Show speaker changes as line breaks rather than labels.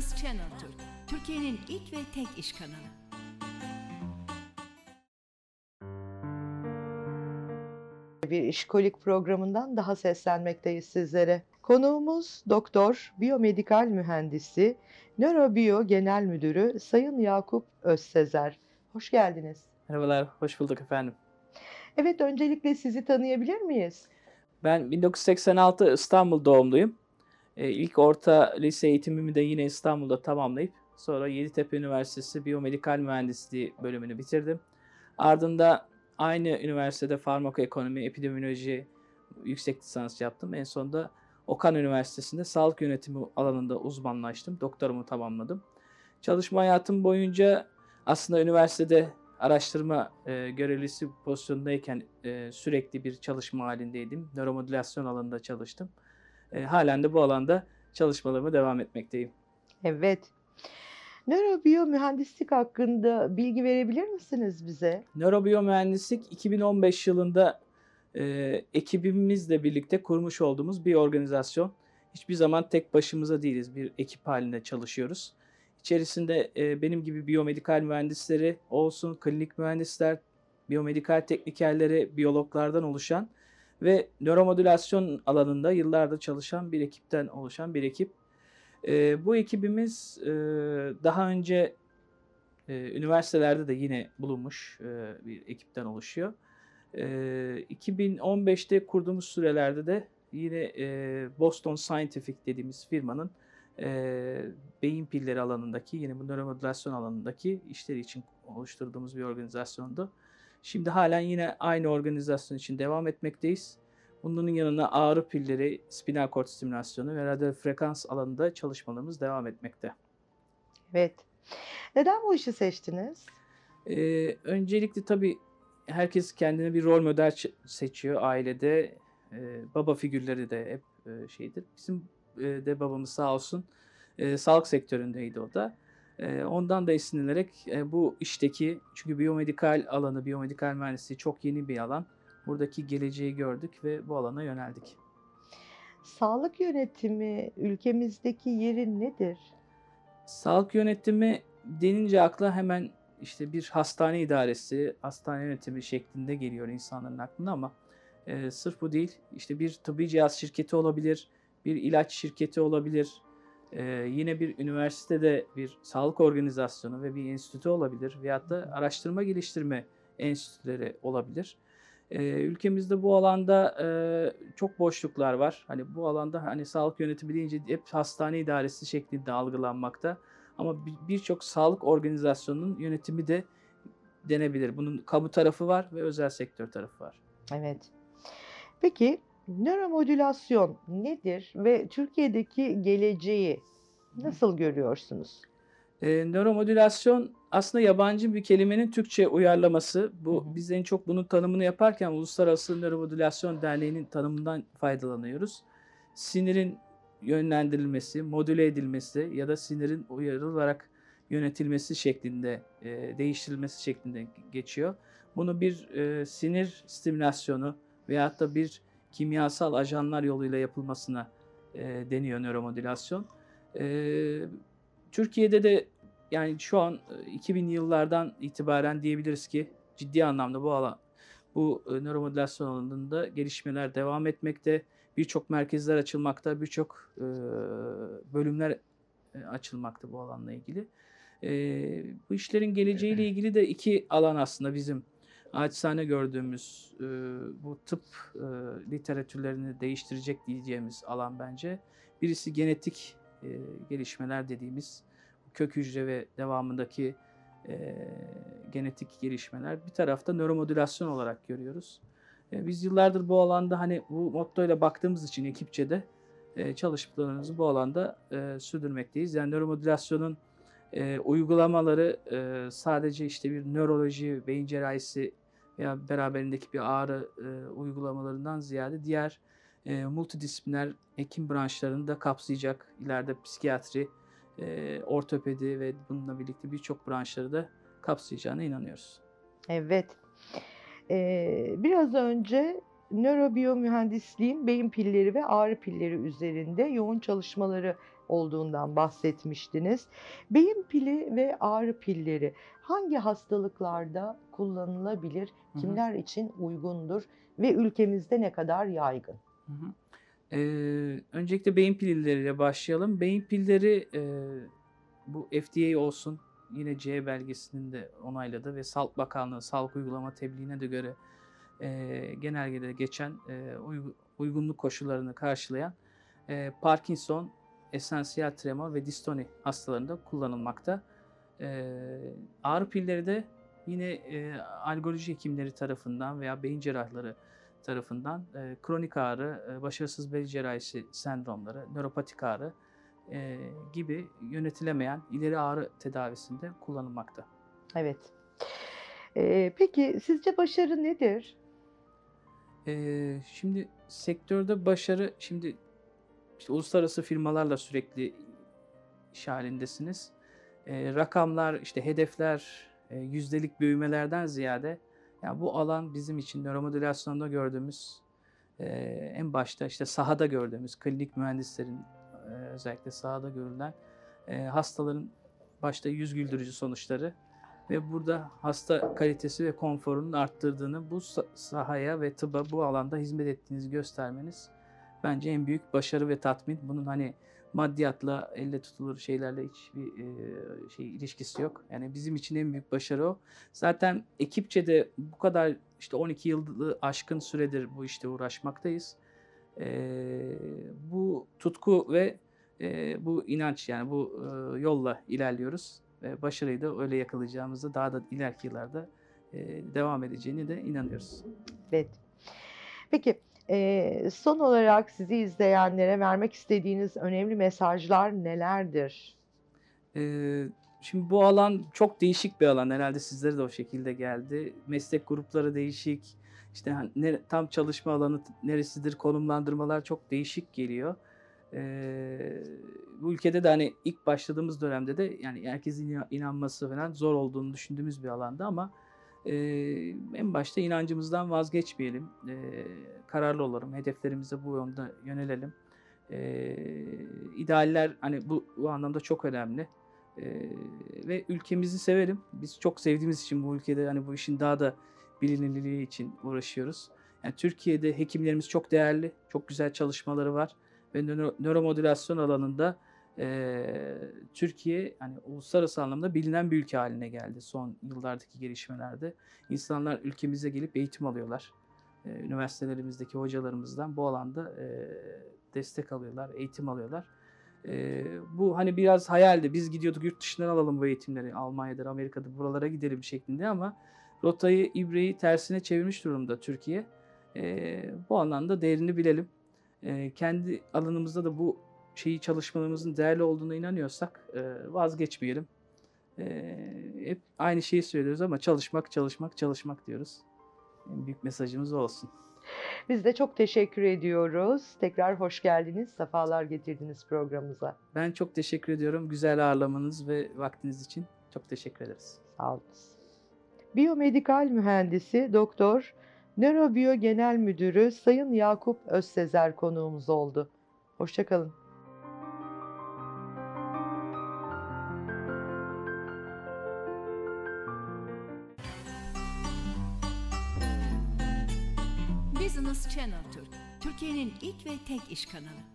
Finans Channel Türk, Türkiye'nin ilk ve tek iş kanalı.
bir işkolik programından daha seslenmekteyiz sizlere. Konuğumuz doktor, biyomedikal mühendisi, nörobiyo genel müdürü Sayın Yakup Özsezer. Hoş geldiniz.
Merhabalar, hoş bulduk efendim.
Evet, öncelikle sizi tanıyabilir miyiz?
Ben 1986 İstanbul doğumluyum. Ee, ilk orta lise eğitimimi de yine İstanbul'da tamamlayıp sonra Yeditepe Üniversitesi Biyomedikal Mühendisliği bölümünü bitirdim. Ardında aynı üniversitede farmakoekonomi, epidemioloji yüksek lisans yaptım. En sonunda Okan Üniversitesi'nde sağlık yönetimi alanında uzmanlaştım. Doktorumu tamamladım. Çalışma hayatım boyunca aslında üniversitede araştırma e, görevlisi pozisyondayken e, sürekli bir çalışma halindeydim. Nöromodülasyon alanında çalıştım. E, halen de bu alanda çalışmalarıma devam etmekteyim.
Evet. Nörobiyo mühendislik hakkında bilgi verebilir misiniz bize?
Nörobiyomühendislik 2015 yılında e, ekibimizle birlikte kurmuş olduğumuz bir organizasyon. Hiçbir zaman tek başımıza değiliz. Bir ekip halinde çalışıyoruz. İçerisinde e, benim gibi biyomedikal mühendisleri olsun, klinik mühendisler, biyomedikal teknikerleri, biyologlardan oluşan ve nöromodülasyon alanında yıllardır çalışan bir ekipten oluşan bir ekip. E, bu ekibimiz e, daha önce e, üniversitelerde de yine bulunmuş e, bir ekipten oluşuyor. E, 2015'te kurduğumuz sürelerde de yine e, Boston Scientific dediğimiz firmanın e, beyin pilleri alanındaki, yine bu nöromodülasyon alanındaki işleri için oluşturduğumuz bir organizasyondu. Şimdi halen yine aynı organizasyon için devam etmekteyiz. Bunun yanına ağrı pilleri, spinal kort stimülasyonu ve radyo frekans alanında çalışmalarımız devam etmekte.
Evet. Neden bu işi seçtiniz?
Ee, öncelikle tabii herkes kendine bir rol model seçiyor ailede. Ee, baba figürleri de hep e, şeydir. Bizim e, de babamız sağ olsun e, sağlık sektöründeydi o da. Ondan da esinlenerek bu işteki çünkü biyomedikal alanı, biyomedikal mühendisliği çok yeni bir alan. Buradaki geleceği gördük ve bu alana yöneldik.
Sağlık yönetimi ülkemizdeki yeri nedir?
Sağlık yönetimi denince akla hemen işte bir hastane idaresi, hastane yönetimi şeklinde geliyor insanların aklına ama e, sırf bu değil. İşte bir tıbbi cihaz şirketi olabilir, bir ilaç şirketi olabilir, e, yine bir üniversitede bir sağlık organizasyonu ve bir enstitü olabilir veyahut da araştırma geliştirme enstitüleri olabilir. E, ülkemizde bu alanda e, çok boşluklar var. Hani bu alanda hani sağlık yönetimi deyince hep hastane idaresi şeklinde algılanmakta. Ama birçok sağlık organizasyonunun yönetimi de denebilir. Bunun kamu tarafı var ve özel sektör tarafı var.
Evet. Peki nöromodülasyon nedir ve Türkiye'deki geleceği nasıl görüyorsunuz?
E, nöromodülasyon aslında yabancı bir kelimenin Türkçe uyarlaması. Bu hı hı. biz en çok bunun tanımını yaparken Uluslararası Nöromodülasyon Derneği'nin tanımından faydalanıyoruz. Sinirin yönlendirilmesi, modüle edilmesi ya da sinirin uyarılarak yönetilmesi şeklinde, e, değiştirilmesi şeklinde geçiyor. Bunu bir e, sinir stimülasyonu veyahut da bir kimyasal ajanlar yoluyla yapılmasına e, deniyor nöromodülasyon. E, Türkiye'de de yani şu an 2000 yıllardan itibaren diyebiliriz ki ciddi anlamda bu alan bu e, nöromodülasyon alanında gelişmeler devam etmekte. Birçok merkezler açılmakta, birçok e, bölümler e, açılmakta bu alanla ilgili. E, bu işlerin geleceğiyle ilgili de iki alan aslında bizim açsane gördüğümüz e, bu tıp e, literatürlerini değiştirecek diyeceğimiz alan bence. Birisi genetik e, gelişmeler dediğimiz kök hücre ve devamındaki e, genetik gelişmeler. Bir tarafta nöromodülasyon olarak görüyoruz. E, biz yıllardır bu alanda hani bu mottoyla baktığımız için ekipçe de e, çalışmalarımızı bu alanda e, sürdürmekteyiz. Yani nöromodülasyonun e, uygulamaları e, sadece işte bir nöroloji, beyin cerrahisi veya beraberindeki bir ağrı e, uygulamalarından ziyade diğer e, multidisipliner hekim branşlarını da kapsayacak. ileride psikiyatri, e, ortopedi ve bununla birlikte birçok branşları da kapsayacağına inanıyoruz.
Evet. Ee, biraz önce nörobiyomühendisliğin beyin pilleri ve ağrı pilleri üzerinde yoğun çalışmaları olduğundan bahsetmiştiniz. Beyin pili ve ağrı pilleri hangi hastalıklarda kullanılabilir?
Hı hı.
Kimler için uygundur ve ülkemizde ne kadar yaygın?
Hı hı. Ee, öncelikle beyin pilleriyle başlayalım. Beyin pilleri e, bu FDA olsun yine C belgesinin de onayladı ve Sağlık Bakanlığı Sağlık Uygulama Tebliğine de göre e, genelgede geçen e, uygu- uygunluk koşullarını karşılayan e, Parkinson, esansiyel tremor ve distoni hastalarında kullanılmakta. E, ağrı pilleri de yine e, algoloji hekimleri tarafından veya beyin cerrahları tarafından e, kronik ağrı, e, başarısız bel cerrahisi sendromları, nöropatik ağrı e, gibi yönetilemeyen ileri ağrı tedavisinde kullanılmakta.
Evet. Ee, peki sizce başarı nedir?
E, şimdi sektörde başarı, şimdi işte uluslararası firmalarla sürekli iş halindesiniz. E, rakamlar, işte hedefler, e, yüzdelik büyümelerden ziyade yani bu alan bizim için nöromodülasyonda gördüğümüz e, en başta işte sahada gördüğümüz klinik mühendislerin e, özellikle sahada görülen e, hastaların başta yüz güldürücü sonuçları ve burada hasta kalitesi ve konforunun arttırdığını bu sa- sahaya ve tıbba bu alanda hizmet ettiğinizi göstermeniz bence en büyük başarı ve tatmin. Bunun hani maddiyatla elle tutulur şeylerle hiçbir e, şey ilişkisi yok. Yani bizim için en büyük başarı o. Zaten ekipçe de bu kadar işte 12 yılı aşkın süredir bu işte uğraşmaktayız. E, bu tutku ve e, bu inanç yani bu e, yolla ilerliyoruz. Ve başarıyı da öyle yakalayacağımızda daha da ileriki yıllarda e, devam edeceğini de inanıyoruz.
Evet. Peki e, son olarak sizi izleyenlere vermek istediğiniz önemli mesajlar nelerdir?
Ee, şimdi bu alan çok değişik bir alan. Herhalde sizlere de o şekilde geldi. Meslek grupları değişik. İşte hani ne- tam çalışma alanı neresidir, konumlandırmalar çok değişik geliyor. Ee, bu ülkede de hani ilk başladığımız dönemde de yani herkesin ina- inanması falan zor olduğunu düşündüğümüz bir alanda ama e, en başta inancımızdan vazgeçmeyelim. E, kararlı olalım. Hedeflerimize bu yönde yönelelim. E, idealler hani bu, bu anlamda çok önemli. E, ve ülkemizi sevelim. Biz çok sevdiğimiz için bu ülkede hani bu işin daha da bilinirliği için uğraşıyoruz. Yani Türkiye'de hekimlerimiz çok değerli, çok güzel çalışmaları var ve nöro- nöromodülasyon alanında e, Türkiye hani uluslararası anlamda bilinen bir ülke haline geldi son yıllardaki gelişmelerde. İnsanlar ülkemize gelip eğitim alıyorlar. E, üniversitelerimizdeki hocalarımızdan bu alanda e, destek alıyorlar, eğitim alıyorlar. E, bu hani biraz hayaldi. Biz gidiyorduk yurt dışından alalım bu eğitimleri. Almanya'dır, Amerika'dır buralara gidelim şeklinde ama rotayı, ibreyi tersine çevirmiş durumda Türkiye. E, bu anlamda değerini bilelim. E, kendi alanımızda da bu şeyi çalışmalarımızın değerli olduğuna inanıyorsak e, vazgeçmeyelim. E, hep aynı şeyi söylüyoruz ama çalışmak, çalışmak, çalışmak diyoruz. En büyük mesajımız olsun.
Biz de çok teşekkür ediyoruz. Tekrar hoş geldiniz, sefalar getirdiniz programımıza.
Ben çok teşekkür ediyorum güzel ağırlamanız ve vaktiniz için. Çok teşekkür ederiz.
Sağ olun. Biyomedikal mühendisi Doktor Nörobiyo Genel Müdürü Sayın Yakup Özsezer konuğumuz oldu. Hoşçakalın.
Business Channel Türk, Türkiye'nin ilk ve tek iş kanalı.